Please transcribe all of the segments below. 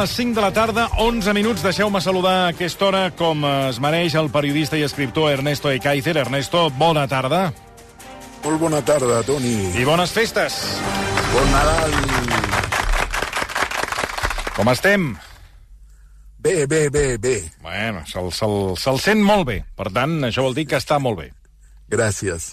les 5 de la tarda, 11 minuts. Deixeu-me saludar a aquesta hora com es mereix el periodista i escriptor Ernesto Ekaizer. Ernesto, bona tarda. Molt bona tarda, Toni. I bones festes. Bon Nadal. Com estem? Bé, bé, bé, bé. Bueno, se'l se se sent molt bé. Per tant, això vol dir que està molt bé. Gràcies.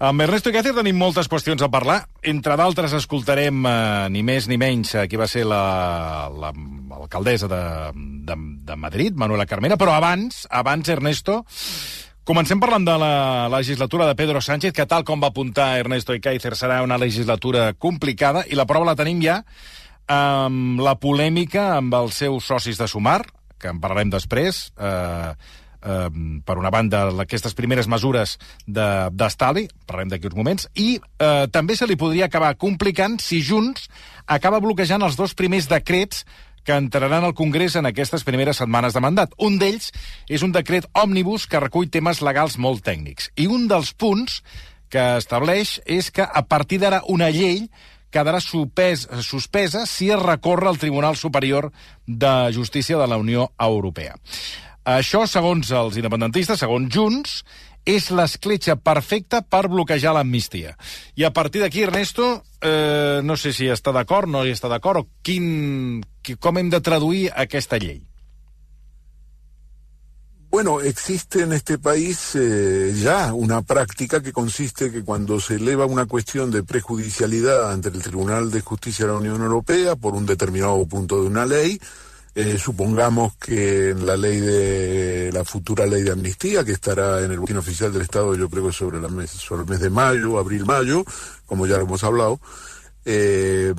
Amb Ernesto Icacer tenim moltes qüestions a parlar. Entre d'altres, escoltarem eh, ni més ni menys eh, qui va ser l'alcaldessa la, de, de, de Madrid, Manuela Carmena, però abans, abans, Ernesto, Comencem parlant de la legislatura de Pedro Sánchez, que tal com va apuntar Ernesto Icaizer serà una legislatura complicada, i la prova la tenim ja amb la polèmica amb els seus socis de Sumar, que en parlarem després, eh, eh, per una banda, aquestes primeres mesures d'estalvi, de, parlem d'aquí uns moments, i eh, també se li podria acabar complicant si Junts acaba bloquejant els dos primers decrets que entraran al Congrés en aquestes primeres setmanes de mandat. Un d'ells és un decret òmnibus que recull temes legals molt tècnics. I un dels punts que estableix és que a partir d'ara una llei quedarà supès, suspesa si es recorre al Tribunal Superior de Justícia de la Unió Europea. Això, segons els independentistes, segons Junts, és l'escletxa perfecta per bloquejar l'amnistia. I a partir d'aquí, Ernesto, eh, no sé si està d'acord, no hi està d'acord, o quin, com hem de traduir aquesta llei. Bueno, existe en este país eh, ya una práctica que consiste que cuando se eleva una cuestión de prejudicialidad ante el Tribunal de Justicia de la Unión Europea por un determinado punto de una ley, eh, supongamos que en la ley de la futura ley de amnistía, que estará en el boletín oficial del Estado, yo creo que sobre, la mes, sobre el mes de mayo, abril-mayo, como ya lo hemos hablado, eh,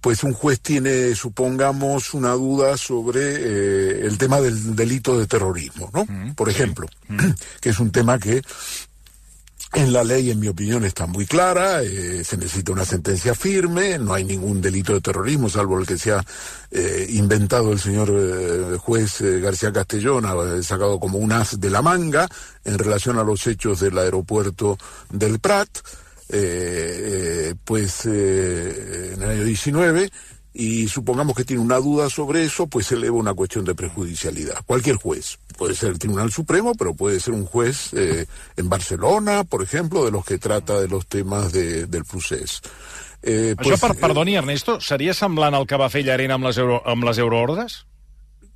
pues un juez tiene, supongamos, una duda sobre eh, el tema del delito de terrorismo, ¿no? Mm, Por ejemplo, sí. mm. que es un tema que en la ley, en mi opinión, está muy clara, eh, se necesita una sentencia firme, no hay ningún delito de terrorismo, salvo el que se ha eh, inventado el señor eh, juez García Castellón, ha sacado como un as de la manga en relación a los hechos del aeropuerto del Prat, pues en el año 19, y supongamos que tiene una duda sobre eso, pues se eleva una cuestión de prejudicialidad. Cualquier juez, puede ser el Tribunal Supremo, pero puede ser un juez eh, en Barcelona, por ejemplo, de los que trata de los temas de, del procés. Eh, pues, Això, per, perdoni, Ernesto, seria semblant al que va fer Llarena amb les, euro, amb les euroordes?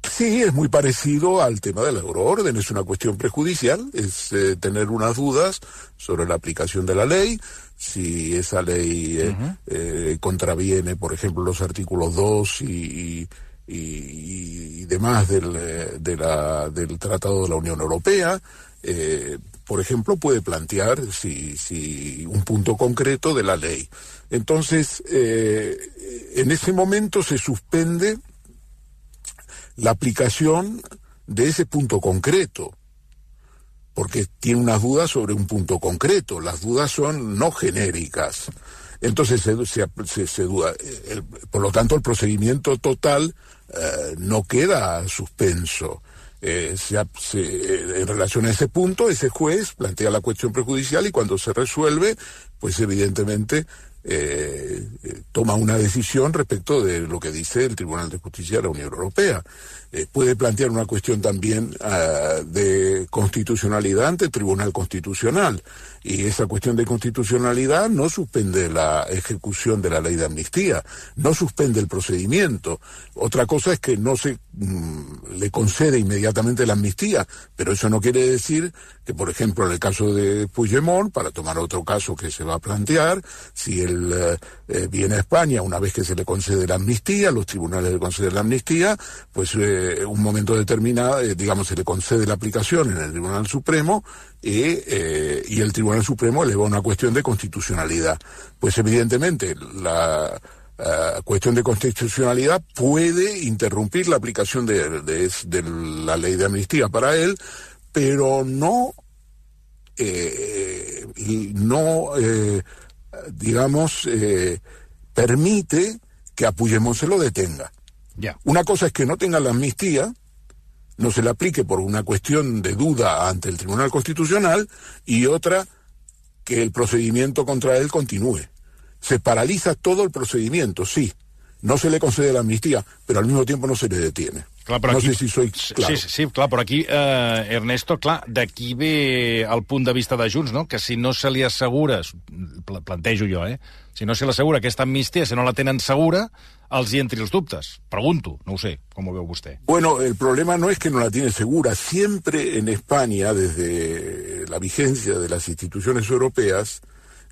Sí, es muy parecido al tema de la euroorden, es una cuestión prejudicial, es eh, tener unas dudas sobre la aplicación de la ley, si esa ley eh, uh -huh. eh, contraviene, por ejemplo, los artículos 2 y, y, y demás del, de la, del Tratado de la Unión Europea, eh, por ejemplo, puede plantear si, si un punto concreto de la ley. Entonces, eh, en ese momento se suspende la aplicación de ese punto concreto porque tiene unas dudas sobre un punto concreto. Las dudas son no genéricas. Entonces se, se, duda. El, por lo tanto, el procedimiento total eh, no queda suspenso. Eh, se, en relación a ese punto, ese juez plantea la cuestión prejudicial y cuando se resuelve, pues evidentemente eh, toma una decisión respecto de lo que dice el Tribunal de Justicia de la Unión Europea. Eh, puede plantear una cuestión también uh, de constitucionalidad ante el Tribunal Constitucional. Y esa cuestión de constitucionalidad no suspende la ejecución de la ley de amnistía, no suspende el procedimiento. Otra cosa es que no se mmm, le concede inmediatamente la amnistía, pero eso no quiere decir que, por ejemplo, en el caso de Puigdemont, para tomar otro caso que se va a plantear, si él eh, viene a España una vez que se le concede la amnistía, los tribunales le conceden la amnistía, pues eh, un momento determinado, eh, digamos, se le concede la aplicación en el Tribunal Supremo y, y el Tribunal Supremo eleva una cuestión de constitucionalidad. Pues evidentemente la Uh, cuestión de constitucionalidad puede interrumpir la aplicación de, de, de, la ley de amnistía para él, pero no, eh, no eh, digamos, eh, permite que a Puigdemont se lo detenga. Yeah. Una cosa es que no tenga la amnistía, no se le aplique por una cuestión de duda ante el Tribunal Constitucional, y otra, que el procedimiento contra él continúe. Se paraliza todo el procedimiento, sí, no se le concede la amnistía, pero al mismo tiempo no se le detiene. Clar, però no aquí... sé si soy claro. Sí, sí, clar, però aquí, eh, Ernesto, clar, d'aquí ve el punt de vista de Junts, no? que si no se li assegura, pl plantejo jo, eh? si no se li assegura aquesta amnistia, si no la tenen segura, els hi entri els dubtes. Pregunto, no sé, ho veu vostè. Bueno, el problema no es que no la tiene segura. Siempre en España, desde la vigencia de las instituciones europeas,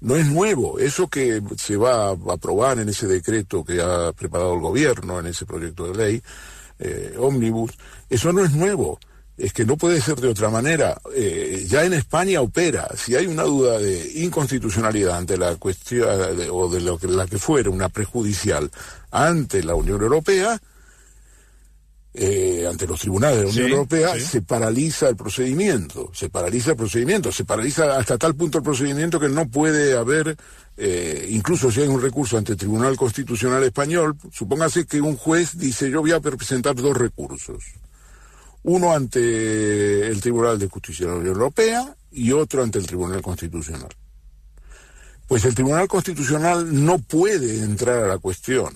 no es nuevo. Eso que se va a aprobar en ese decreto que ha preparado el gobierno, en ese proyecto de ley, eh, ómnibus, eso no es nuevo. Es que no puede ser de otra manera. Eh, ya en España opera. Si hay una duda de inconstitucionalidad ante la cuestión, de, o de lo que, la que fuera una prejudicial ante la Unión Europea, eh, ante los tribunales de la Unión Sí, Europea, sí. se paraliza el procedimiento, se paraliza el procedimiento, se paraliza hasta tal punto el procedimiento que no puede haber, eh, incluso si hay un recurso ante el Tribunal Constitucional Español, supóngase que un juez dice yo voy a presentar dos recursos, uno ante el Tribunal de Justicia de la Unión Europea y otro ante el Tribunal Constitucional. Pues el Tribunal Constitucional no puede entrar a la cuestión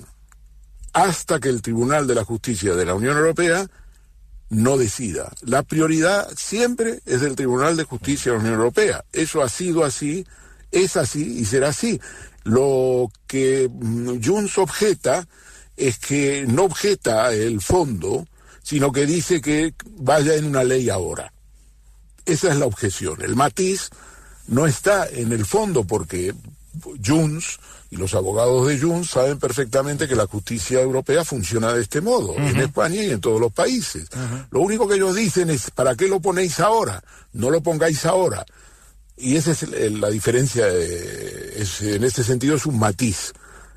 hasta que el Tribunal de la Justicia de la Unión Europea no decida. La prioridad siempre es del Tribunal de Justicia de la Unión Europea. Eso ha sido así, es así y será así. Lo que mm, Junts objeta es que no objeta el fondo, sino que dice que vaya en una ley ahora. Esa es la objeción. El matiz no está en el fondo porque Junts y los abogados de Junts saben perfectamente que la justicia europea funciona de este modo, en España y en todos los países. Lo único que ellos dicen es, ¿para qué lo ponéis ahora? No lo pongáis ahora. Y esa es la diferencia, es- en este sentido es un matiz.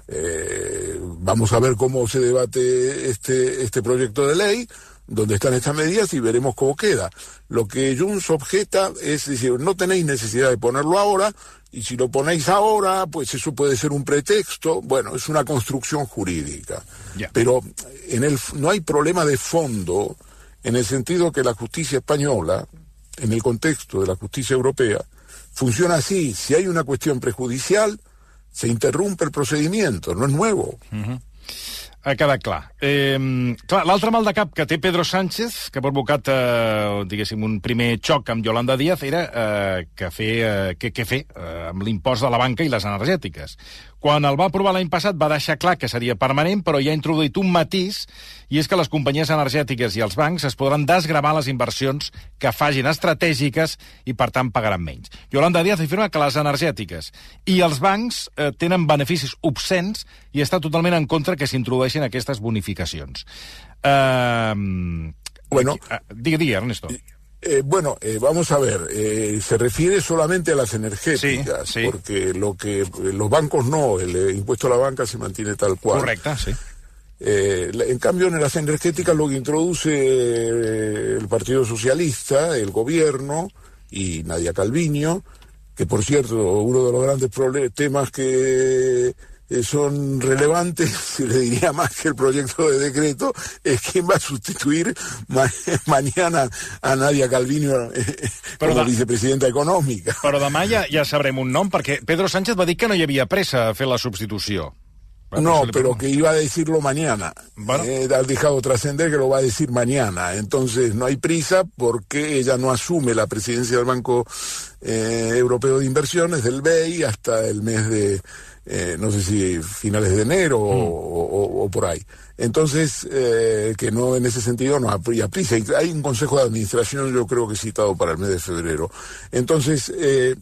Eh, vamos a ver cómo se debate este, este proyecto de ley, dónde están estas medidas y veremos cómo queda. Lo que Junts objeta es decir, no tenéis necesidad de ponerlo ahora, y si lo ponéis ahora, pues eso puede ser un pretexto. Bueno, es una construcción jurídica. Pero en el, no hay problema de fondo en el sentido que la justicia española, en el contexto de la justicia europea, funciona así. Si hay una cuestión prejudicial, se interrumpe el procedimiento, no es nuevo. Ha quedat clar. Eh, clar, l'altre mal de cap que té Pedro Sánchez, que ha provocat, eh, diguéssim, un primer xoc amb Yolanda Díaz, era eh, que fer, eh, què, què fer eh, amb l'impost de la banca i les energètiques. Quan el va aprovar l'any passat va deixar clar que seria permanent, però ja ha introduït un matís, i és que les companyies energètiques i els bancs es podran desgravar les inversions que fagin estratègiques i, per tant, pagaran menys. Yolanda Díaz afirma que les energètiques i els bancs eh, tenen beneficis obscens i està totalment en contra que s'introdueixin aquestes bonificacions. Eh, Bueno. digue, digue, Ernesto. Eh, bueno, eh, vamos a ver, eh, se refiere solamente a las energéticas, Sí, sí. porque lo que los bancos no, el eh, impuesto a la banca se mantiene tal cual. Correcte, sí. Eh, en cambio, en las energéticas lo que introduce el Partido Socialista, el gobierno y Nadia Calviño, que por cierto, uno de los grandes temas que son relevantes, se le diría más que el proyecto de decreto, es quién va a sustituir ma- mañana a Nadia Calviño eh, Però de- vicepresidenta económica. Però demà ja, ja sabrem un nom, perquè Pedro Sánchez va dir que no hi havia pressa a fer la substitució. No, pero que iba a decirlo mañana. Bueno. Eh, ha dejado trascender que lo va a decir mañana. Entonces no hay prisa porque ella no asume la presidencia del Banco eh, Europeo de Inversiones, del BEI, hasta el mes de, eh, no sé si finales de enero o, o- o por ahí. Entonces, eh, que no en ese sentido no habría prisa. Y hay un consejo de administración, yo creo que citado para el mes de febrero. Entonces, eh,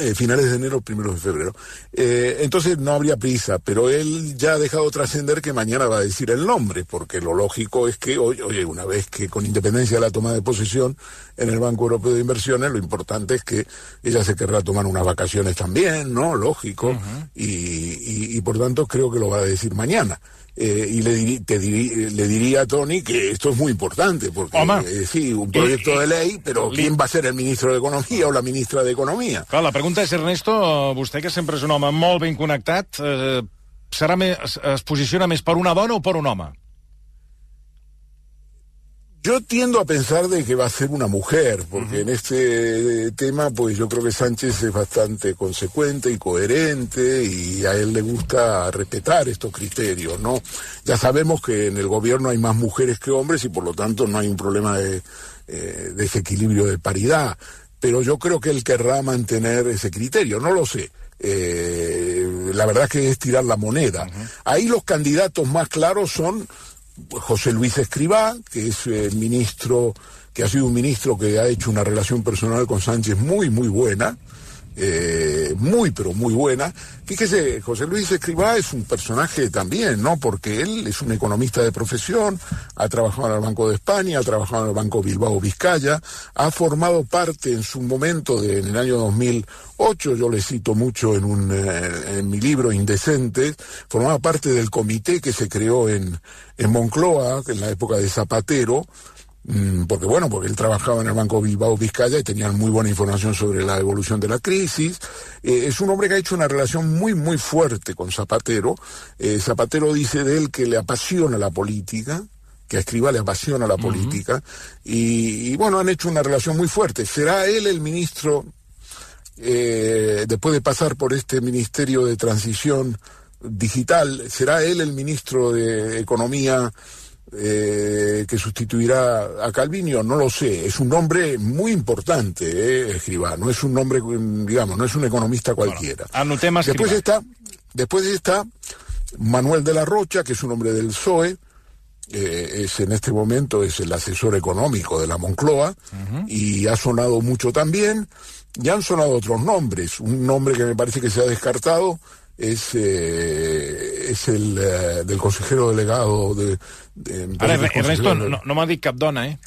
eh, finales de enero, primeros de febrero. Eh, entonces no habría prisa, pero él ya ha dejado trascender que mañana va a decir el nombre, porque lo lógico es que, oye, oye, una vez que con independencia de la toma de posesión en el Banco Europeo de Inversiones, lo importante es que ella se querrá tomar unas vacaciones también, ¿no? Lógico, y, y, y por tanto creo que lo va a decir mañana. Eh, y le, diri- te diri- le diría a Tony que esto es muy importante, porque Home. eh, sí, un proyecto de lei, pero li- ¿quién va a ser el ministro de Economía o la ministra de Economía? Clar, la pregunta és, Ernesto, vostè que sempre és un home molt ben connectat, eh, serà més, es posiciona més per una dona o per un home? Yo tiendo a pensar de que va a ser una mujer, porque en este tema, pues yo creo que Sánchez es bastante consecuente y coherente y a él le gusta respetar estos criterios, ¿no? Ya sabemos que en el gobierno hay más mujeres que hombres y por lo tanto no hay un problema de eh, desequilibrio de paridad, pero yo creo que él querrá mantener ese criterio, no lo sé. Eh, la verdad que es tirar la moneda. Ahí los candidatos más claros son José Luis Escribá, que es el ministro, que ha sido un ministro que ha hecho una relación personal con Sánchez muy, muy buena, eh, muy, pero muy buena. Fíjese, José Luis Escribá es un personaje también, ¿no? Porque él es un economista de profesión, ha trabajado en el Banco de España, ha trabajado en el Banco Bilbao Vizcaya, ha formado parte en su momento, en el año 2008, yo le cito mucho en, un, eh, en mi libro Indecentes, formaba parte del comité que se creó en, en Moncloa, en la época de Zapatero, porque bueno, porque él trabajaba en el Banco Bilbao Vizcaya y tenía muy buena información sobre la evolución de la crisis. Eh, es un hombre que ha hecho una relación muy, muy fuerte con Zapatero. Eh, Zapatero dice de él que le apasiona la política, que a Escriba le apasiona la política, y, bueno, han hecho una relación muy fuerte. ¿Será él el ministro, eh, después de pasar por este ministerio de transición digital, será él el ministro de Economía? Eh, que sustituirá a Calvinio, no lo sé. Es un nombre muy importante, eh, Escribá. No es un nombre, digamos, no es un economista cualquiera. Bueno, después está, después está Manuel de la Rocha, que es un hombre del PSOE. Eh, es en este momento es el asesor económico de la Moncloa y ha sonado mucho también. Ya han sonado otros nombres. Un nombre que me parece que se ha descartado es, eh, es el eh, del consejero delegado de... de Ara, Ernesto, no, no m'ha dit cap dona, eh?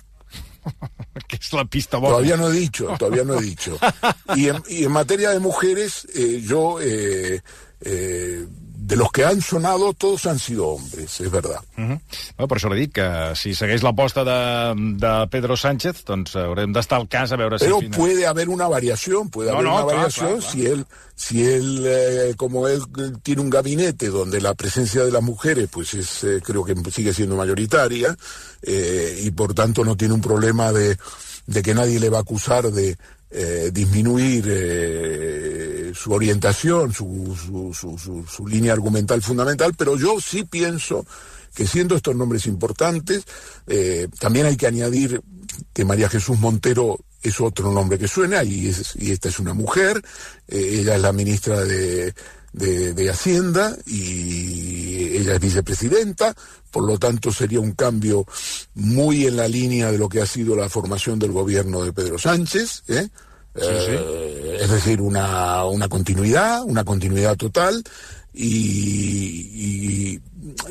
que es la pista bona. Todavía no he dicho, todavía no he dicho. Y en, y en materia de mujeres, eh, yo eh, eh, de los que han sonado, todos han sido hombres, es verdad. Uh -huh. bueno, per això l'he dit, que si segueix l'aposta de, de Pedro Sánchez, doncs haurem d'estar al cas a veure Pero si... Pero puede haber una variación, puede no, haber no, una clar, variación clar, clar. si él, si él eh, como él tiene un gabinete donde la presencia de las mujeres, pues es, eh, creo que sigue siendo mayoritaria, eh, y por tanto no tiene un problema de, de que nadie le va a acusar de eh, disminuir eh, su orientación, su, su, línea argumental fundamental, pero yo sí pienso que siendo estos nombres importantes, eh, también hay que añadir que María Jesús Montero es otro nombre que suena y, es, y esta es una mujer, ella es la ministra de, de, Hacienda y ella es vicepresidenta, por lo tanto sería un cambio muy en la línea de lo que ha sido la formación del gobierno de Pedro Sánchez. Sí, sí. Eh, es decir, una, una continuidad, una continuidad total y, y,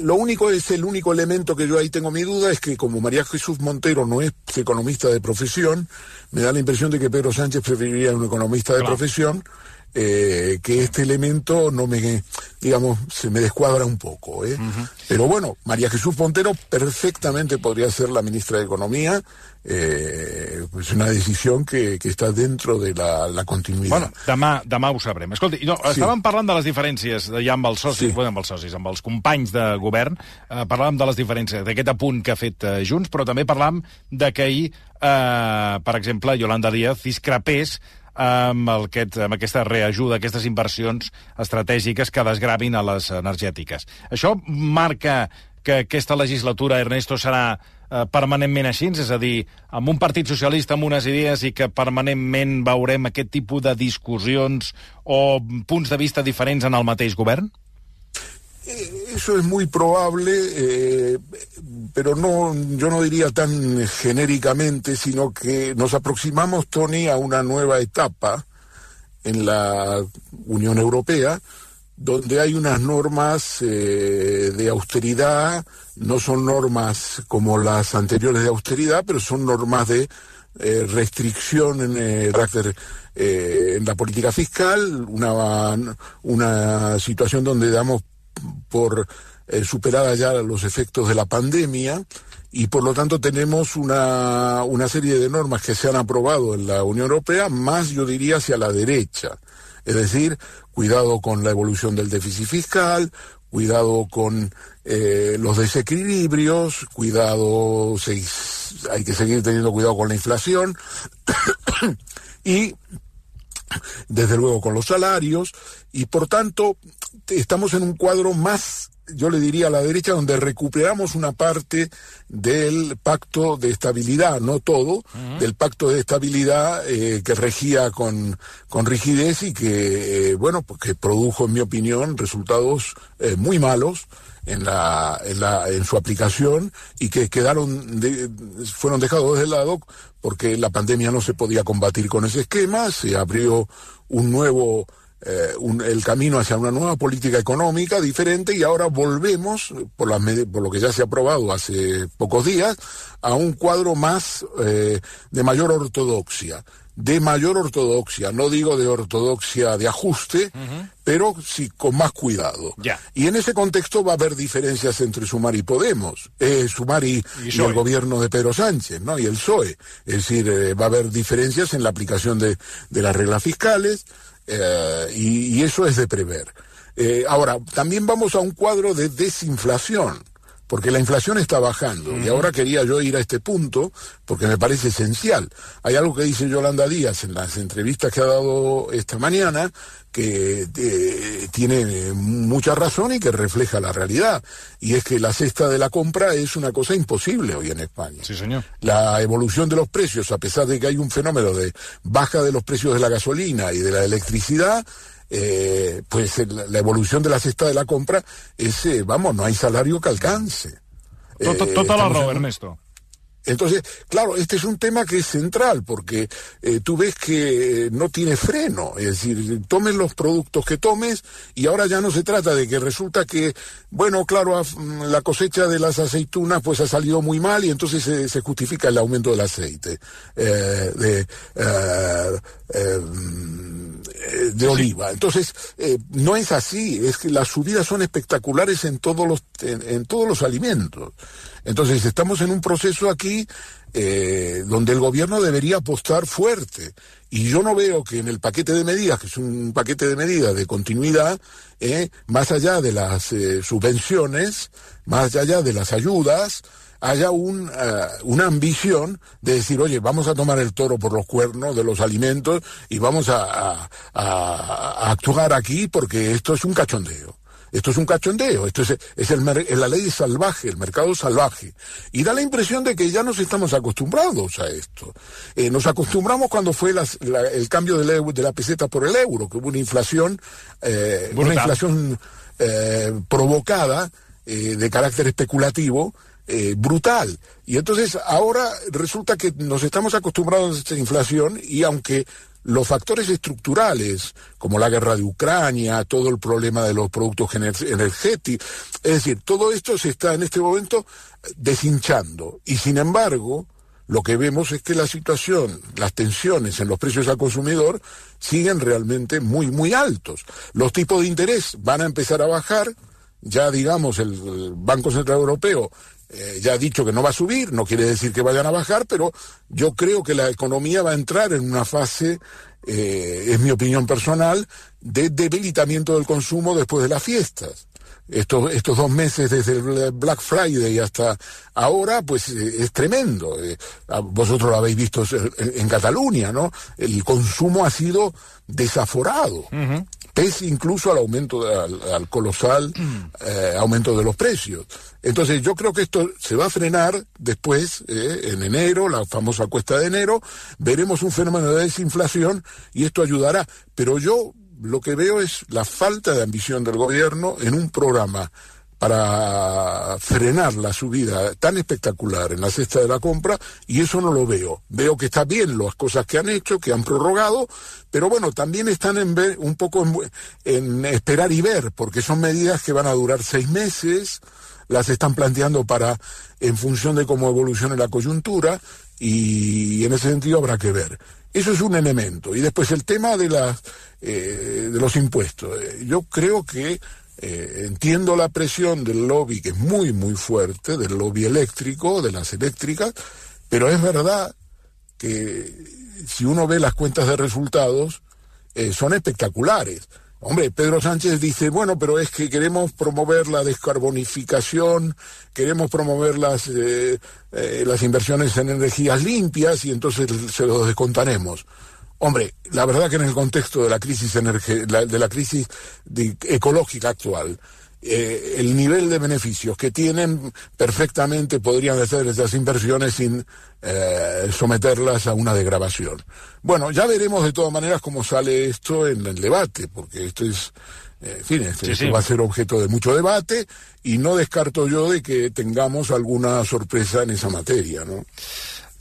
lo único es el único elemento que yo ahí tengo mi duda es que como María Jesús Montero no es economista de profesión, me da la impresión de que Pedro Sánchez preferiría un economista de claro. profesión eh, que este elemento no me, digamos, se me descuadra un poco. ¿eh? Uh -huh. Pero bueno, María Jesús Montero perfectamente podría ser la ministra de Economía, eh, pues una decisión que, que està dentro de la, la continuïtat. Bueno, demà, demà ho sabrem. Escolti, no, sí. estàvem parlant de les diferències ja amb els socis, sí. bueno, amb els socis, amb els companys de govern, eh, parlàvem de les diferències, d'aquest apunt que ha fet eh, Junts, però també parlàvem de que ahir, eh, per exemple, Yolanda Díaz discrepés amb, aquest, amb aquesta reajuda, aquestes inversions estratègiques que desgravin a les energètiques. Això marca que aquesta legislatura, Ernesto, serà eh, permanentment així, és a dir, amb un partit socialista amb unes idees i que permanentment veurem aquest tipus de discussions o punts de vista diferents en el mateix govern? Eso es muy probable, eh, pero no, yo no diría tan genéricamente, sino que nos aproximamos, Tony, a una nueva etapa en la Unión Europea, donde hay unas normas eh, de austeridad, no son normas como las anteriores de austeridad, pero son normas de eh, restricción en eh, en la política fiscal, una, una situación donde damos por eh, superada ya los efectos de la pandemia y por lo tanto tenemos una, una serie de normas que se han aprobado en la Unión Europea, más yo diría hacia la derecha. Es decir, cuidado con la evolución del déficit fiscal, cuidado con eh, los desequilibrios, cuidado, se, hay que seguir teniendo cuidado con la inflación y desde luego con los salarios y por tanto estamos en un cuadro más yo le diría a la derecha, donde recuperamos una parte del pacto de estabilidad, no todo, del pacto de estabilidad eh, que regía con, con rigidez y que, eh, bueno, pues que produjo, en mi opinión, resultados eh, muy malos en, la, en, la, en su aplicación y que quedaron de, fueron dejados de lado porque la pandemia no se podía combatir con ese esquema, se abrió un nuevo eh, un, el camino hacia una nueva política económica diferente y ahora volvemos, por, la, por lo que ya se ha aprobado hace pocos días, a un cuadro más eh, de mayor ortodoxia de mayor ortodoxia, no digo de ortodoxia de ajuste, pero sí con más cuidado. Y en ese contexto va a haber diferencias entre Sumar y Podemos, eh, Sumar y, el gobierno de Pedro Sánchez, ¿no? Y el PSOE. Es decir, eh, va a haber diferencias en la aplicación de, de las reglas fiscales, eh, y, eso es de prever. Eh, ahora, también vamos a un cuadro de desinflación, porque la inflación está bajando. Y ahora quería yo ir a este punto, porque me parece esencial. Hay algo que dice Yolanda Díaz en las entrevistas que ha dado esta mañana, que eh, tiene mucha razón y que refleja la realidad. Y es que la cesta de la compra es una cosa imposible hoy en España. Sí, señor. La evolución de los precios, a pesar de que hay un fenómeno de baja de los precios de la gasolina y de la electricidad, eh, pues la evolución de la cesta de la compra es, eh, vamos, no hay salario que alcance. Total error, Ernesto. Entonces, claro, este es un tema que es central porque eh, tú ves que no tiene freno, es decir, tomes los productos que tomes y ahora ya no se trata de que resulta que, bueno, claro, la cosecha de las aceitunas pues ha salido muy mal y entonces se, justifica el aumento del aceite eh, de, eh, de oliva. Entonces, no es así, es que las subidas son espectaculares en todos los, en todos los alimentos. Entonces, estamos en un proceso aquí eh, donde el gobierno debería apostar fuerte. Y yo no veo que en el paquete de medidas, que es un paquete de medidas de continuidad, eh, más allá de las eh, subvenciones, más allá de las ayudas, haya un, una ambición de decir, oye, vamos a tomar el toro por los cuernos de los alimentos y vamos a actuar aquí porque esto es un cachondeo. Esto es un cachondeo, esto es, es el, la ley salvaje, el mercado salvaje. Y da la impresión de que ya nos estamos acostumbrados a esto. Eh, nos acostumbramos cuando fue el cambio de la, de la, peseta por el euro, que hubo una inflación, eh, una inflación eh, provocada de carácter especulativo, brutal. Y entonces ahora resulta que nos estamos acostumbrados a esta inflación y aunque los factores estructurales, como la guerra de Ucrania, todo el problema de los productos energéticos, es decir, todo esto se está en este momento deshinchando. Y sin embargo, lo que vemos es que la situación, las tensiones en los precios al consumidor siguen realmente muy, muy altos. Los tipos de interés van a empezar a bajar, ya digamos el Banco Central Europeo eh, ya ha dicho que no va a subir, no quiere decir que vayan a bajar, pero yo creo que la economía va a entrar en una fase, eh, es mi opinión personal, de debilitamiento del consumo después de las fiestas. Estos, estos dos meses desde el Black Friday hasta ahora, pues eh, es tremendo. vosotros lo habéis visto en, Cataluña, ¿no? El consumo ha sido desaforado pese incluso al aumento, al, colosal eh, aumento de los precios. Entonces yo creo que esto se va a frenar después, eh, en enero, la famosa cuesta de enero, veremos un fenómeno de desinflación y esto ayudará. Pero yo lo que veo es la falta de ambición del gobierno en un programa para frenar la subida tan espectacular en la cesta de la compra y eso no lo veo. Veo que está bien las cosas que han hecho, que han prorrogado, pero bueno, también están en ver, un poco en, esperar y ver, porque son medidas que van a durar seis meses, las están planteando para en función de cómo evolucione la coyuntura y en ese sentido habrá que ver. Eso es un elemento. Y después el tema de, las, eh, de los impuestos. Eh, yo creo que eh, entiendo la presión del lobby, que es muy, muy fuerte, del lobby eléctrico, de las eléctricas, pero es verdad que si uno ve las cuentas de resultados, son espectaculares. Hombre, Pedro Sánchez dice, bueno, pero es que queremos promover la descarbonificación, queremos promover las, eh, eh, las inversiones en energías limpias y entonces se los descontaremos. Hombre, la verdad que en el contexto de la crisis, de la crisis ecológica actual, eh, el nivel de beneficios que tienen perfectamente podrían hacer esas inversiones sin eh, someterlas a una degradación. Bueno, ya veremos de todas maneras cómo sale esto en el debate, porque esto es, eh, en fin, esto va a ser objeto de mucho debate y no descarto yo de que tengamos alguna sorpresa en esa materia, ¿no?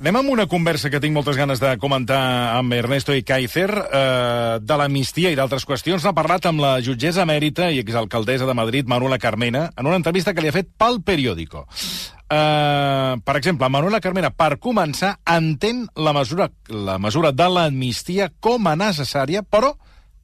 Anem amb una conversa que tinc moltes ganes de comentar amb Ernesto i Kaiser eh, de l'amnistia i d'altres qüestions. N'ha parlat amb la jutgessa emèrita i exalcaldessa de Madrid, Manuela Carmena, en una entrevista que li ha fet pel periòdico. Eh, per exemple, Manuela Carmena, per començar, entén la mesura, la mesura de l'amnistia com a necessària, però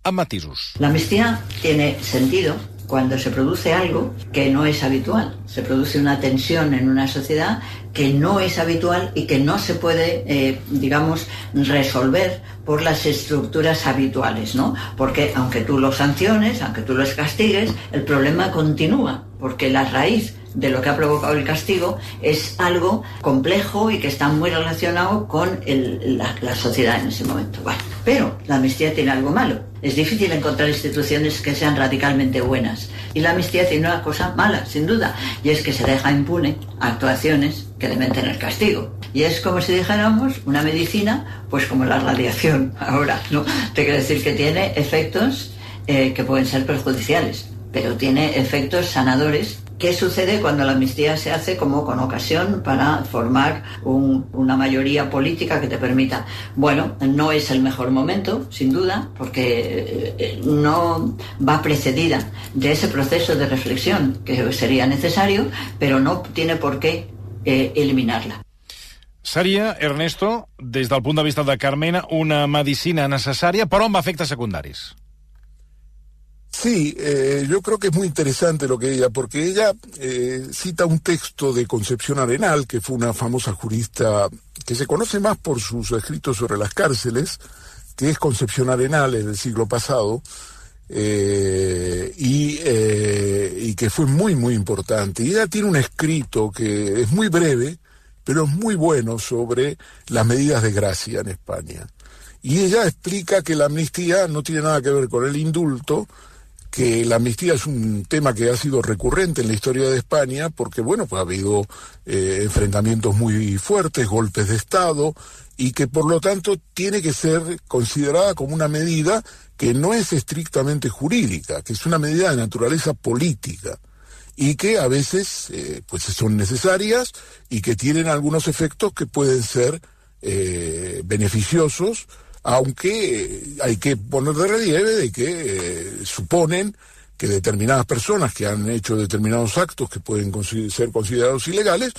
amb matisos. L'amnistia tiene sentido cuando se produce algo que no es habitual. Se produce una tensión en una sociedad que no es habitual y que no se puede, eh, digamos, resolver por las estructuras habituales, ¿no? Porque aunque tú lo sanciones, aunque tú los castigues, el problema continúa, porque la raíz de lo que ha provocado el castigo es algo complejo y que está muy relacionado con la, sociedad en ese momento. pero la amnistía tiene algo malo. Es difícil encontrar instituciones que sean radicalmente buenas. Y la amnistía tiene una cosa mala, sin duda, y es que se deja impune actuaciones que deben tener castigo. Y es como si dijéramos una medicina, pues como la radiación ahora, ¿no? Te quiero decir que tiene efectos eh, que pueden ser perjudiciales, pero tiene efectos sanadores ¿Qué sucede cuando la amnistía se hace como con ocasión para formar una mayoría política que te permita? Bueno, no es el mejor momento, sin duda, porque eh, no va precedida de ese proceso de reflexión que sería necesario, pero no tiene por qué eh, eliminarla. Seria, Ernesto, des del punt de vista de Carmena, una medicina necessària, però amb efectes secundaris. Sí, eh, yo creo que es muy interesante lo que ella, porque ella eh, cita un texto de Concepción Arenal, que fue una famosa jurista que se conoce más por sus escritos sobre las cárceles, que es Concepción Arenal en el siglo pasado, eh, y, y que fue muy, muy importante. Y ella tiene un escrito que es muy breve, pero es muy bueno sobre las medidas de gracia en España. Y ella explica que la amnistía no tiene nada que ver con el indulto, que la amnistía es un tema que ha sido recurrente en la historia de España porque, bueno, pues ha habido eh, enfrentamientos muy fuertes, golpes de Estado, y que por lo tanto tiene que ser considerada como una medida que no es estrictamente jurídica, que es una medida de naturaleza política y que a veces eh, pues son necesarias y que tienen algunos efectos que pueden ser eh, beneficiosos aunque hay que poner de relieve de que eh, suponen que determinadas personas que han hecho determinados actos que pueden ser considerados ilegales,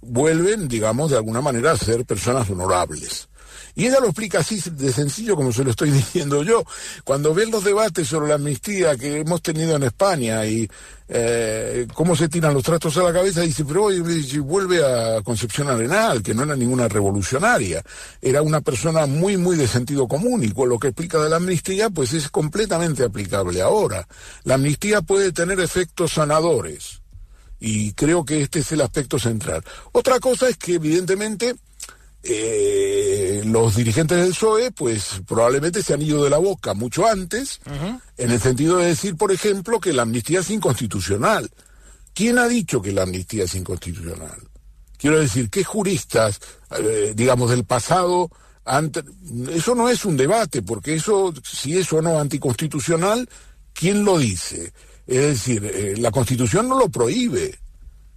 vuelven, digamos, de alguna manera a ser personas honorables. Y ella lo explica así de sencillo como se lo estoy diciendo yo. Cuando ven los debates sobre la amnistía que hemos tenido en España y eh, cómo se tiran los trastos a la cabeza, dice, pero hoy vuelve a Concepción Arenal, que no era ninguna revolucionaria, era una persona muy, muy de sentido común y con lo que explica de la amnistía, pues es completamente aplicable ahora. La amnistía puede tener efectos sanadores y creo que este es el aspecto central. Otra cosa es que evidentemente eh, los dirigentes del PSOE, pues probablemente se han ido de la boca mucho antes, en el sentido de decir, por ejemplo, que la amnistía es inconstitucional. ¿Quién ha dicho que la amnistía es inconstitucional? Quiero decir, ¿qué juristas, eh, digamos, del pasado, eso no es un debate, porque eso, si es o no anticonstitucional, ¿quién lo dice? Es decir, eh, la Constitución no lo prohíbe.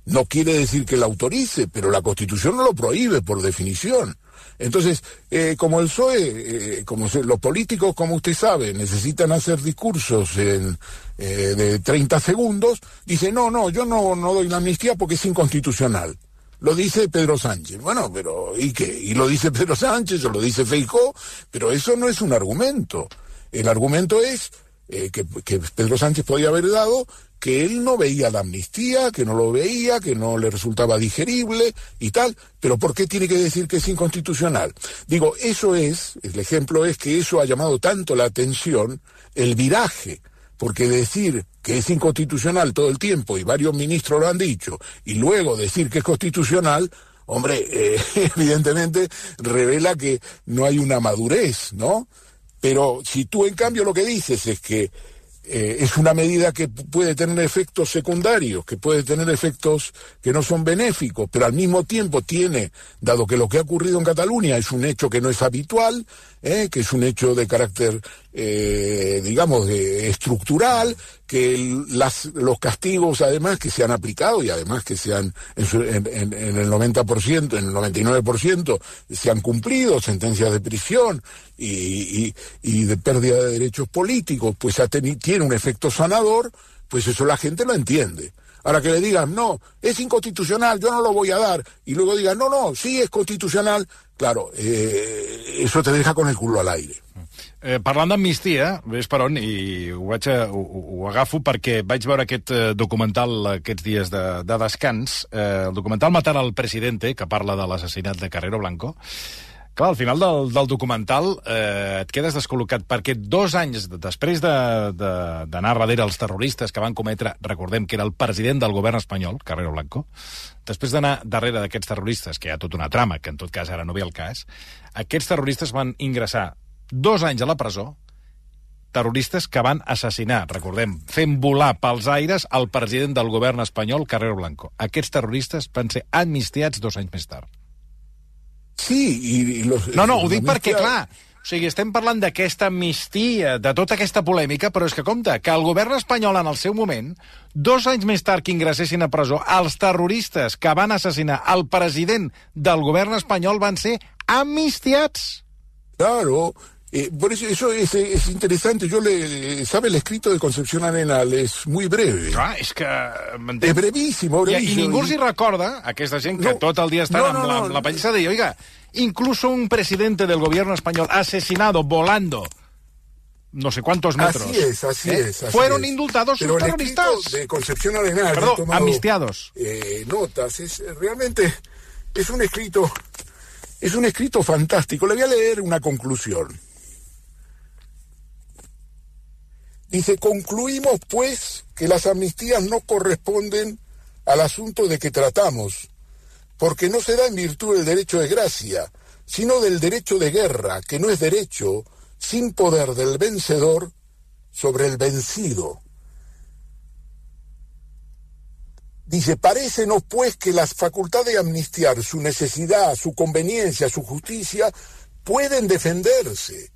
No quiere decir que la autorice, pero la Constitución no lo prohíbe por definición. Entonces, eh, como el PSOE, eh, como los políticos, como usted sabe, necesitan hacer discursos eh, de 30 segundos, dice, no, no, yo no, no doy la amnistía porque es inconstitucional. Lo dice Pedro Sánchez. Bueno, pero ¿y qué? Y lo dice Pedro Sánchez o lo dice Feijó, pero eso no es un argumento. El argumento es que, que Pedro Sánchez podía haber dado que él no veía la amnistía, que no lo veía, que no le resultaba digerible y tal, pero ¿por qué tiene que decir que es inconstitucional? Digo, eso es, el ejemplo es que eso ha llamado tanto la atención, el viraje porque decir que es inconstitucional todo el tiempo, y varios ministros lo han dicho, y luego decir que es constitucional, hombre, eh, evidentemente revela que no hay una madurez, ¿no? Pero si tú en cambio lo que dices es que eh, es una medida que puede tener efectos secundarios, que puede tener efectos que no son benéficos, pero al mismo tiempo tiene, dado que lo que ha ocurrido en Cataluña es un hecho que no es habitual, eh, que es un hecho de carácter, eh, digamos, estructural, que los castigos además que se han aplicado y además que se han, en, el 90%, en el 99% se han cumplido, sentencias de prisión y, y, de pérdida de derechos políticos, pues ha tiene un efecto sanador, pues eso la gente lo entiende. Ahora que le digan, no, es inconstitucional, yo no lo voy a dar, y luego digan, no, no, sí es constitucional, claro, eh, eso te deja con el culo al aire. Eh, parlant d'amnistia, ves per on, i ho, vaig a, ho, ho agafo perquè vaig veure aquest eh, documental aquests dies de, de descans, eh, el documental Matar al Presidente, que parla de l'assassinat de Carrero Blanco, Clar, al final del, del documental eh, et quedes descol·locat perquè dos anys després d'anar de, de, darrere els terroristes que van cometre, recordem que era el president del govern espanyol, Carrero Blanco, després d'anar darrere d'aquests terroristes, que hi ha tota una trama, que en tot cas ara no ve el cas, aquests terroristes van ingressar dos anys a la presó, terroristes que van assassinar, recordem, fent volar pels aires el president del govern espanyol, Carrero Blanco. Aquests terroristes van ser amnistiats dos anys més tard. Sí, i, los, no, no, ho dic perquè, clar, o sigui, estem parlant d'aquesta amnistia, de tota aquesta polèmica, però és que, compte, que el govern espanyol en el seu moment, dos anys més tard que ingressessin a presó, els terroristes que van assassinar el president del govern espanyol van ser amnistiats. Claro, eh, por eso, eso es, es, interesante. Yo le, sabe el escrito de Concepción Arenal, es muy breve. Clar, és que... Es brevísimo, brevísimo. I, I ningú els hi recorda, aquesta gent que no, tot el dia estan no, no, amb, la, amb la pallissa de oiga, incluso un presidente del gobierno español asesinado volando no sé cuántos metros. Así es, así ¿eh? es. Así Fueron es. indultados Pero sus terroristas. de Concepción Arenal. Perdón, tomado, amnistiados. Eh, notas, es realmente es un escrito es un escrito fantástico. Le voy a leer una conclusión. Dice, concluimos pues que las amnistías no corresponden al asunto de que tratamos, porque no se da en virtud del derecho de gracia, sino del derecho de guerra, que no es derecho sin poder del vencedor sobre el vencido. Dice, parécenos pues que la facultad de amnistiar su necesidad, su conveniencia, su justicia, pueden defenderse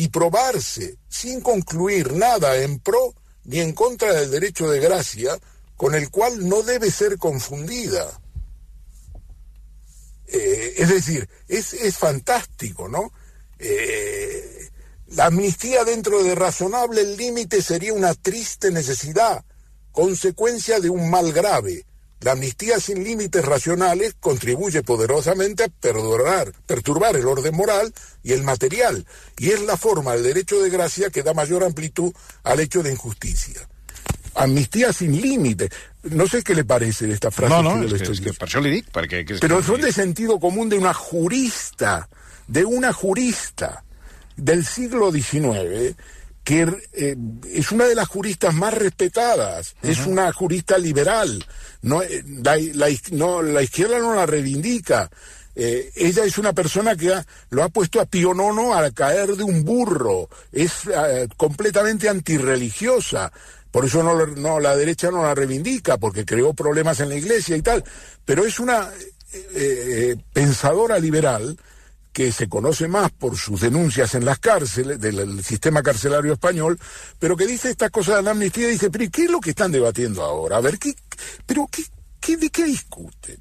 y probarse sin concluir nada en pro ni en contra del derecho de gracia, con el cual no debe ser confundida. Eh, es decir, es, es, fantástico, ¿no? Eh, la amnistía dentro de razonable límite sería una triste necesidad, consecuencia de un mal grave, la amnistía sin límites racionales contribuye poderosamente a perdurar, perturbar el orden moral y el material, y es la forma del derecho de gracia que da mayor amplitud al hecho de injusticia. Amnistía sin límite. No sé qué le parece de esta frase. No, no, es que, es que per això li dic, perquè... Que Pero son de sentido común de una jurista, de una jurista del siglo XIX, que eh, es una de las juristas más respetadas, uh -huh. es una jurista liberal, no, la, la, no, la izquierda no la reivindica. Eh, ella es una persona que ha, lo ha puesto a Pío Nono a caer de un burro, es eh, completamente antirreligiosa. Por eso no, no, la derecha no la reivindica, porque creó problemas en la iglesia y tal. Pero es una eh, pensadora liberal que se conoce más por sus denuncias en las cárceles, del, sistema carcelario español, pero que dice estas cosas de la amnistía y dice, pero ¿qué es lo que están debatiendo ahora? A ver, ¿qué, pero qué, qué, ¿de qué discuten?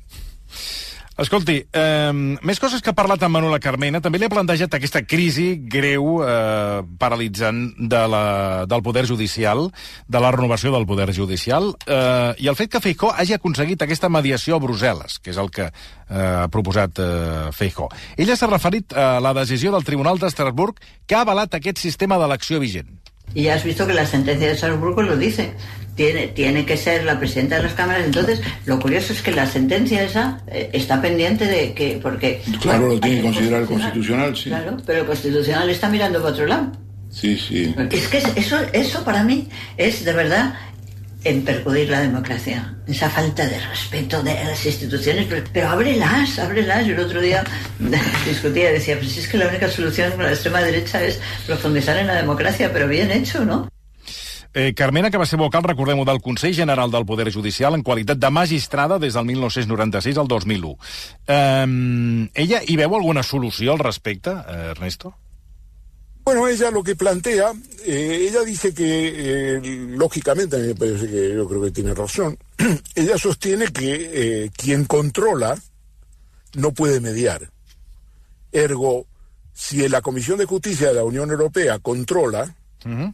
Escolti, eh, més coses que ha parlat amb Manuela Carmena. També li ha plantejat aquesta crisi greu, eh, paralitzant de la, del poder judicial, de la renovació del poder judicial, eh, i el fet que Feijó hagi aconseguit aquesta mediació a Brussel·les, que és el que eh, ha proposat eh, Feijó. Ella s'ha referit a la decisió del Tribunal d'Estrasburg que ha avalat aquest sistema d'elecció vigent. Y ya has visto que la sentencia de Salzburgo lo dice. Tiene, tiene que ser la presidenta de las cámaras. Entonces, lo curioso es que la sentencia esa eh, está pendiente de que. porque Claro, lo tiene que considerar el constitucional, sí. Claro, pero el constitucional está mirando para otro lado. Sí, sí. Es que eso, eso para mí es de verdad en percudir la democracia. Esa falta de respeto de las instituciones, pero, pero ábrelas, ábrelas. Yo el otro día discutía y decía, pues es que la única solución con la extrema derecha es profundizar en la democracia, pero bien hecho, ¿no? Eh, Carmena, que va ser vocal, recordem-ho, del Consell General del Poder Judicial en qualitat de magistrada des del 1996 al 2001. Eh, ella hi veu alguna solució al respecte, eh, Ernesto? Bueno, ella lo que plantea, eh, ella dice que, eh, lógicamente, a mí me parece que yo creo que tiene razón, ella sostiene que eh, quien controla no puede mediar. Ergo, si la Comisión de Justicia de la Unión Europea controla uh -huh.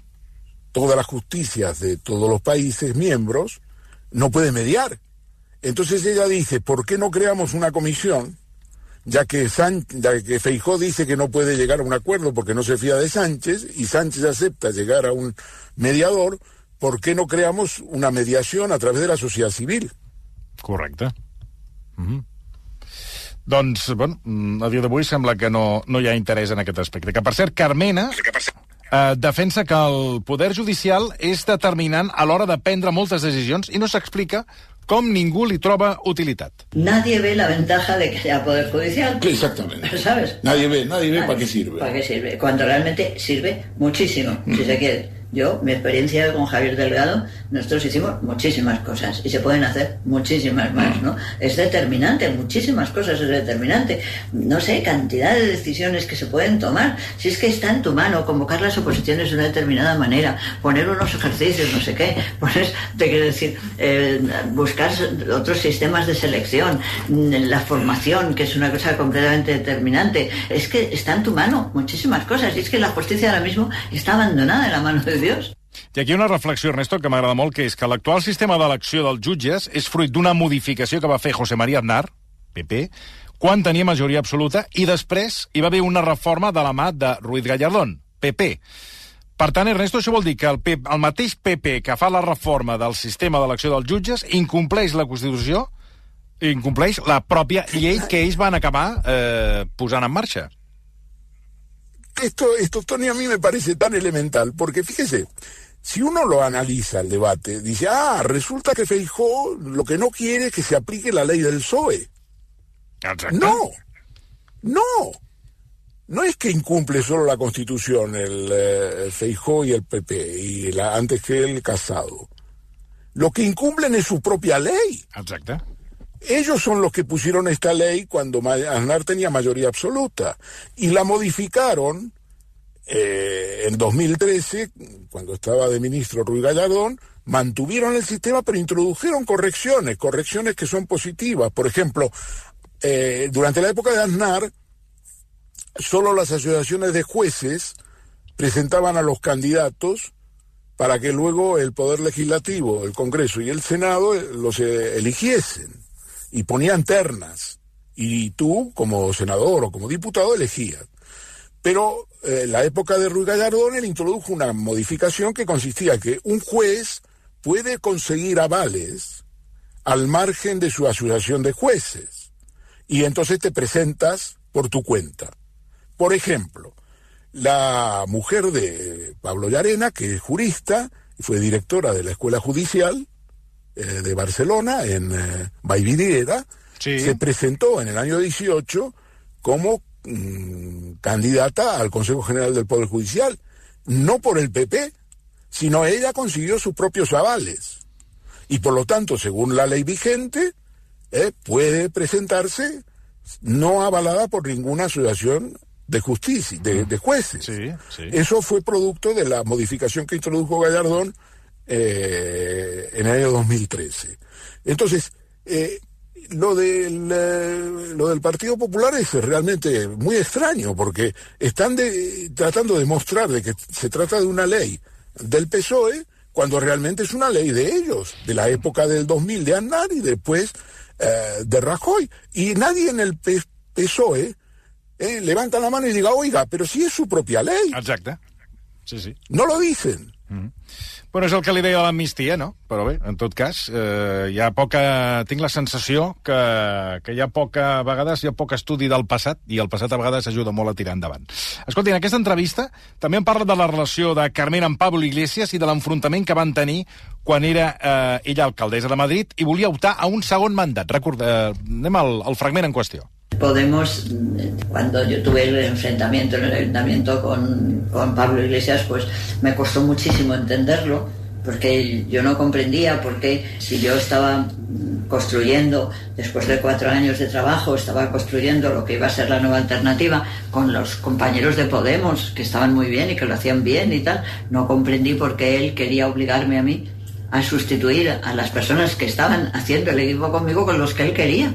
Todas las justicias de todos los países miembros, no puede mediar. Entonces ella dice, ¿por qué no creamos una comisión ya que, San, ya que Feijó dice que no puede llegar a un acuerdo porque no se fía de Sánchez y Sánchez acepta llegar a un mediador, ¿por qué no creamos una mediación a través de la sociedad civil? Correcte. Mm -hmm. Doncs, bueno, a dia d'avui sembla que no, no hi ha interès en aquest aspecte. Que, per cert, Carmena eh, defensa que el poder judicial és determinant a l'hora de prendre moltes decisions i no s'explica com ningú li troba utilitat. Nadie ve la ventaja de que sea Poder Judicial. Exactamente. ¿Sabes? Nadie ve, nadie ve para qué sirve. ¿Para qué sirve? Cuando realmente sirve muchísimo, mm. si se quiere. Yo, mi experiencia con Javier Delgado, nosotros hicimos muchísimas cosas y se pueden hacer muchísimas más, ¿no? Es determinante, muchísimas cosas es determinante. No sé, cantidad de decisiones que se pueden tomar. Si es que está en tu mano convocar las oposiciones de una determinada manera, poner unos ejercicios, no sé qué, pones, te quiero decir, eh, buscar otros sistemas de selección, la formación, que es una cosa completamente determinante. Es que está en tu mano muchísimas cosas y es que la justicia ahora mismo está abandonada en la mano de Dios. I aquí una reflexió, Ernesto, que m'agrada molt, que és que l'actual sistema d'elecció dels jutges és fruit d'una modificació que va fer José María Aznar, PP, quan tenia majoria absoluta, i després hi va haver una reforma de la mà de Ruiz Gallardón, PP. Per tant, Ernesto, això vol dir que el, PP, el mateix PP que fa la reforma del sistema d'elecció dels jutges incompleix la Constitució, incompleix la pròpia llei que ells van acabar eh, posant en marxa. Esto, esto, Tony, a mí me parece tan elemental, porque fíjese, si uno lo analiza el debate, dice, ah, resulta que Feijó lo que no quiere es que se aplique la ley del PSOE. No, no. No es que incumple solo la Constitución el, eh, Feijó y el PP, y la, antes que el Casado. Lo que incumplen es su propia ley. Exacto. Ellos son los que pusieron esta ley cuando Aznar tenía mayoría absoluta y la modificaron eh, en 2013, cuando estaba de ministro Ruiz Gallardón, mantuvieron el sistema pero introdujeron correcciones, correcciones que son positivas. Por ejemplo, eh, durante la época de Aznar, solo las asociaciones de jueces presentaban a los candidatos para que luego el Poder Legislativo, el Congreso y el Senado los eh, eligiesen y ponían ternas. Y tú, como senador o como diputado, elegías. Pero en eh, la época de Ruiz Gallardón, él introdujo una modificación que consistía que un juez puede conseguir avales al margen de su asociación de jueces. Y entonces te presentas por tu cuenta. Por ejemplo, la mujer de Pablo Llarena, que es jurista, y fue directora de la Escuela Judicial, eh, de Barcelona, en eh, Sí. se presentó en el año 18 como mm, candidata al Consejo General del Poder Judicial, no por el PP, sino ella consiguió sus propios avales. Y por lo tanto, según la ley vigente, eh, puede presentarse no avalada por ninguna asociación de justicia, de, de jueces. Sí, sí. Eso fue producto de la modificación que introdujo Gallardón eh, en el año 2013. Entonces, eh, lo del, eh, lo del Partido Popular es realmente muy extraño, porque están de- tratando de mostrar de que se trata de una ley del PSOE, cuando realmente es una ley de ellos, de la época del 2000 de Aznar y después eh, de Rajoy. Y nadie en el PSOE eh, levanta la mano y diga, oiga, pero si es su propia ley. Exacte. Sí, sí. No lo dicen. Mm. Bueno, és el que li deia l'amnistia, no? Però bé, en tot cas, eh, hi ha poca... Tinc la sensació que, que hi ha poca... A vegades hi ha poc estudi del passat, i el passat a vegades ajuda molt a tirar endavant. Escolti, en aquesta entrevista també en parla de la relació de Carmen amb Pablo Iglesias i de l'enfrontament que van tenir quan era eh, ella alcaldessa de Madrid i volia optar a un segon mandat. Recorda, eh, anem al, al fragment en qüestió. Podemos, cuando yo tuve el enfrentamiento en el ayuntamiento con, con Pablo Iglesias, pues me costó muchísimo entenderlo, porque yo no comprendía por qué si yo estaba construyendo, después de cuatro años de trabajo, estaba construyendo lo que iba a ser la nueva alternativa con los compañeros de Podemos, que estaban muy bien y que lo hacían bien y tal, no comprendí por qué él quería obligarme a mí a sustituir a las personas que estaban haciendo el equipo conmigo con los que él quería.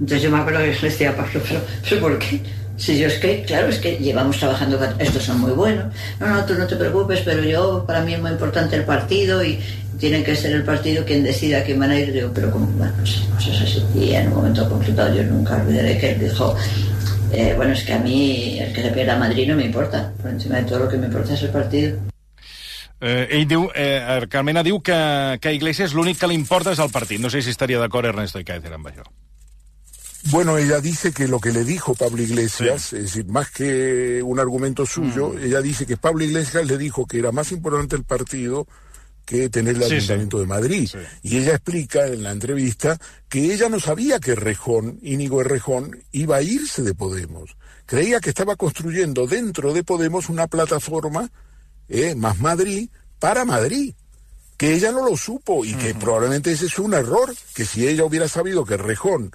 Entonces yo me acuerdo que les decía a Pablo, pero, pero ¿por qué? Si yo es que, claro, es que llevamos trabajando, estos son muy buenos. No, no, tú no te preocupes, pero yo, para mí es muy importante el partido y tiene que ser el partido quien decida quién van a ir. Digo, pero como, bueno, no sé, cosas así. Y en un momento concreto yo nunca olvidaré que él dijo, eh, bueno, es que a mí el que le pierda a Madrid no me importa. Por encima de todo lo que me importa es el partido. Eh, ell diu, eh, Carmena diu que, que Iglesias l'únic que li importa és el partit. No sé si estaria d'acord Ernesto Icaezer amb això. Bueno, ella dice que lo que le dijo Pablo Iglesias, es decir, más que un argumento suyo, ella dice que Pablo Iglesias le dijo que era más importante el partido que tener el Sí, sí. Ayuntamiento de Madrid. Sí. Y ella explica en la entrevista que ella no sabía que Rejón, Íñigo Errejón, iba a irse de Podemos. Creía que estaba construyendo dentro de Podemos una plataforma, eh, más Madrid, para Madrid que ella no lo supo y que probablemente ese es un error, que si ella hubiera sabido que Rejón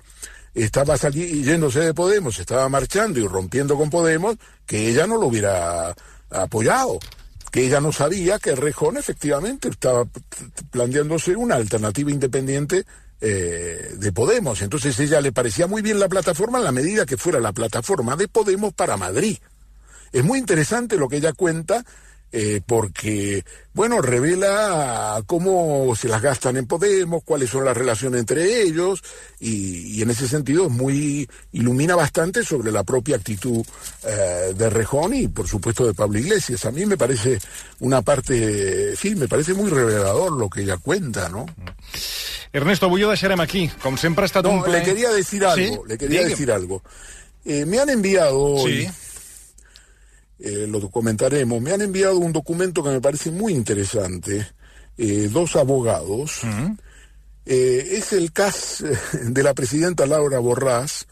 estaba yéndose de Podemos, estaba marchando y rompiendo con Podemos, que ella no lo hubiera apoyado, que ella no sabía que Rejón efectivamente estaba planteándose una alternativa independiente eh, de Podemos. Entonces ella le parecía muy bien la plataforma en la medida que fuera la plataforma de Podemos para Madrid. Es muy interesante lo que ella cuenta eh, porque, bueno, revela cómo se las gastan en Podemos, cuáles son las relaciones entre ellos y, y en ese sentido es muy ilumina bastante sobre la propia actitud eh, de Rejón y por supuesto de Pablo Iglesias. A mí me parece una parte, sí, me parece muy revelador lo que ella cuenta, ¿no? Ernesto, ho deixarem aquí. Com sempre ha estat un No, plaer. le quería decir algo, Sí? le quería decir algo. Eh, me han enviado hoy, Sí. Eh, lo comentaremos, me han enviado un documento que me parece muy interesante, eh, dos abogados. Eh, es el caso de la presidenta Laura Borrás,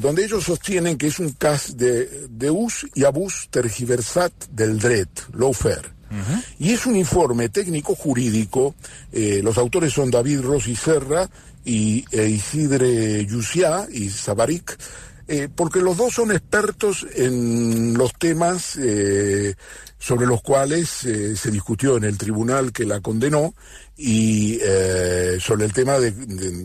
donde ellos sostienen que es un caso de, de us y abus tergiversat del dret, lawfare. Y es un informe técnico jurídico, los autores son David Rossi Serra y e Isidre Yusiá y Sabaric, eh, porque los dos son expertos en los temas eh, sobre los cuales eh, se discutió en el tribunal que la condenó y eh, sobre el tema de,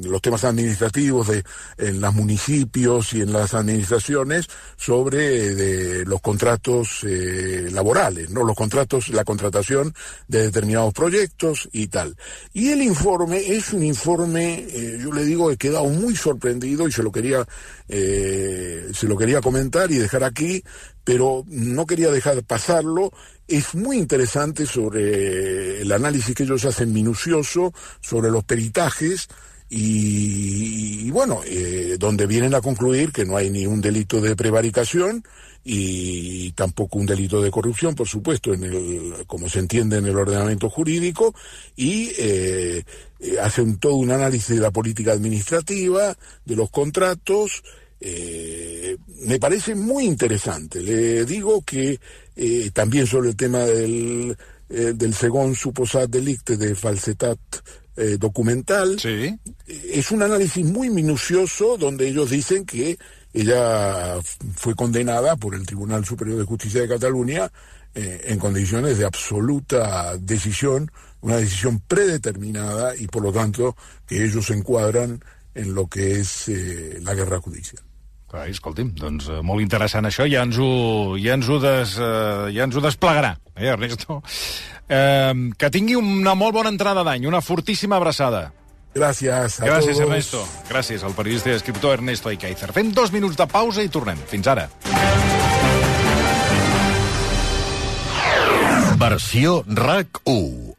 los temas administrativos de en los municipios y en las administraciones sobre de los contratos eh, laborales, no los contratos, la contratación de determinados proyectos y tal. Y el informe es un informe, yo le digo, he quedado muy sorprendido y se lo quería se lo quería comentar y dejar aquí, pero no quería dejar pasarlo. Es muy interesante sobre el análisis que ellos hacen minucioso, sobre los peritajes, y, bueno, eh, donde vienen a concluir que no hay ni un delito de prevaricación y tampoco un delito de corrupción, por supuesto, en el, como se entiende en el ordenamiento jurídico, y eh, eh, hacen todo un análisis de la política administrativa, de los contratos, eh, me parece muy interesante. Le digo que eh, también sobre el tema del, eh, del según suposat delicte de falsetat eh, documental, Sí. es un análisis muy minucioso donde ellos dicen que ella fue condenada por el Tribunal Superior de Justicia de Cataluña en condiciones de absoluta decisión, una decisión predeterminada y por lo tanto que ellos se encuadran en lo que es eh, la guerra judicial. Clar, escolti'm, doncs eh, molt interessant això, ja ens ho, ja ens ho, des, eh, ja ens ho desplegarà, eh, Ernesto? Eh, que tingui una molt bona entrada d'any, una fortíssima abraçada. Gracias a Gràcies, todos. Ernesto. Gràcies al periodista i escriptor Ernesto Aikaizer. Fem dos minuts de pausa i tornem. Fins ara. Versió RAC 1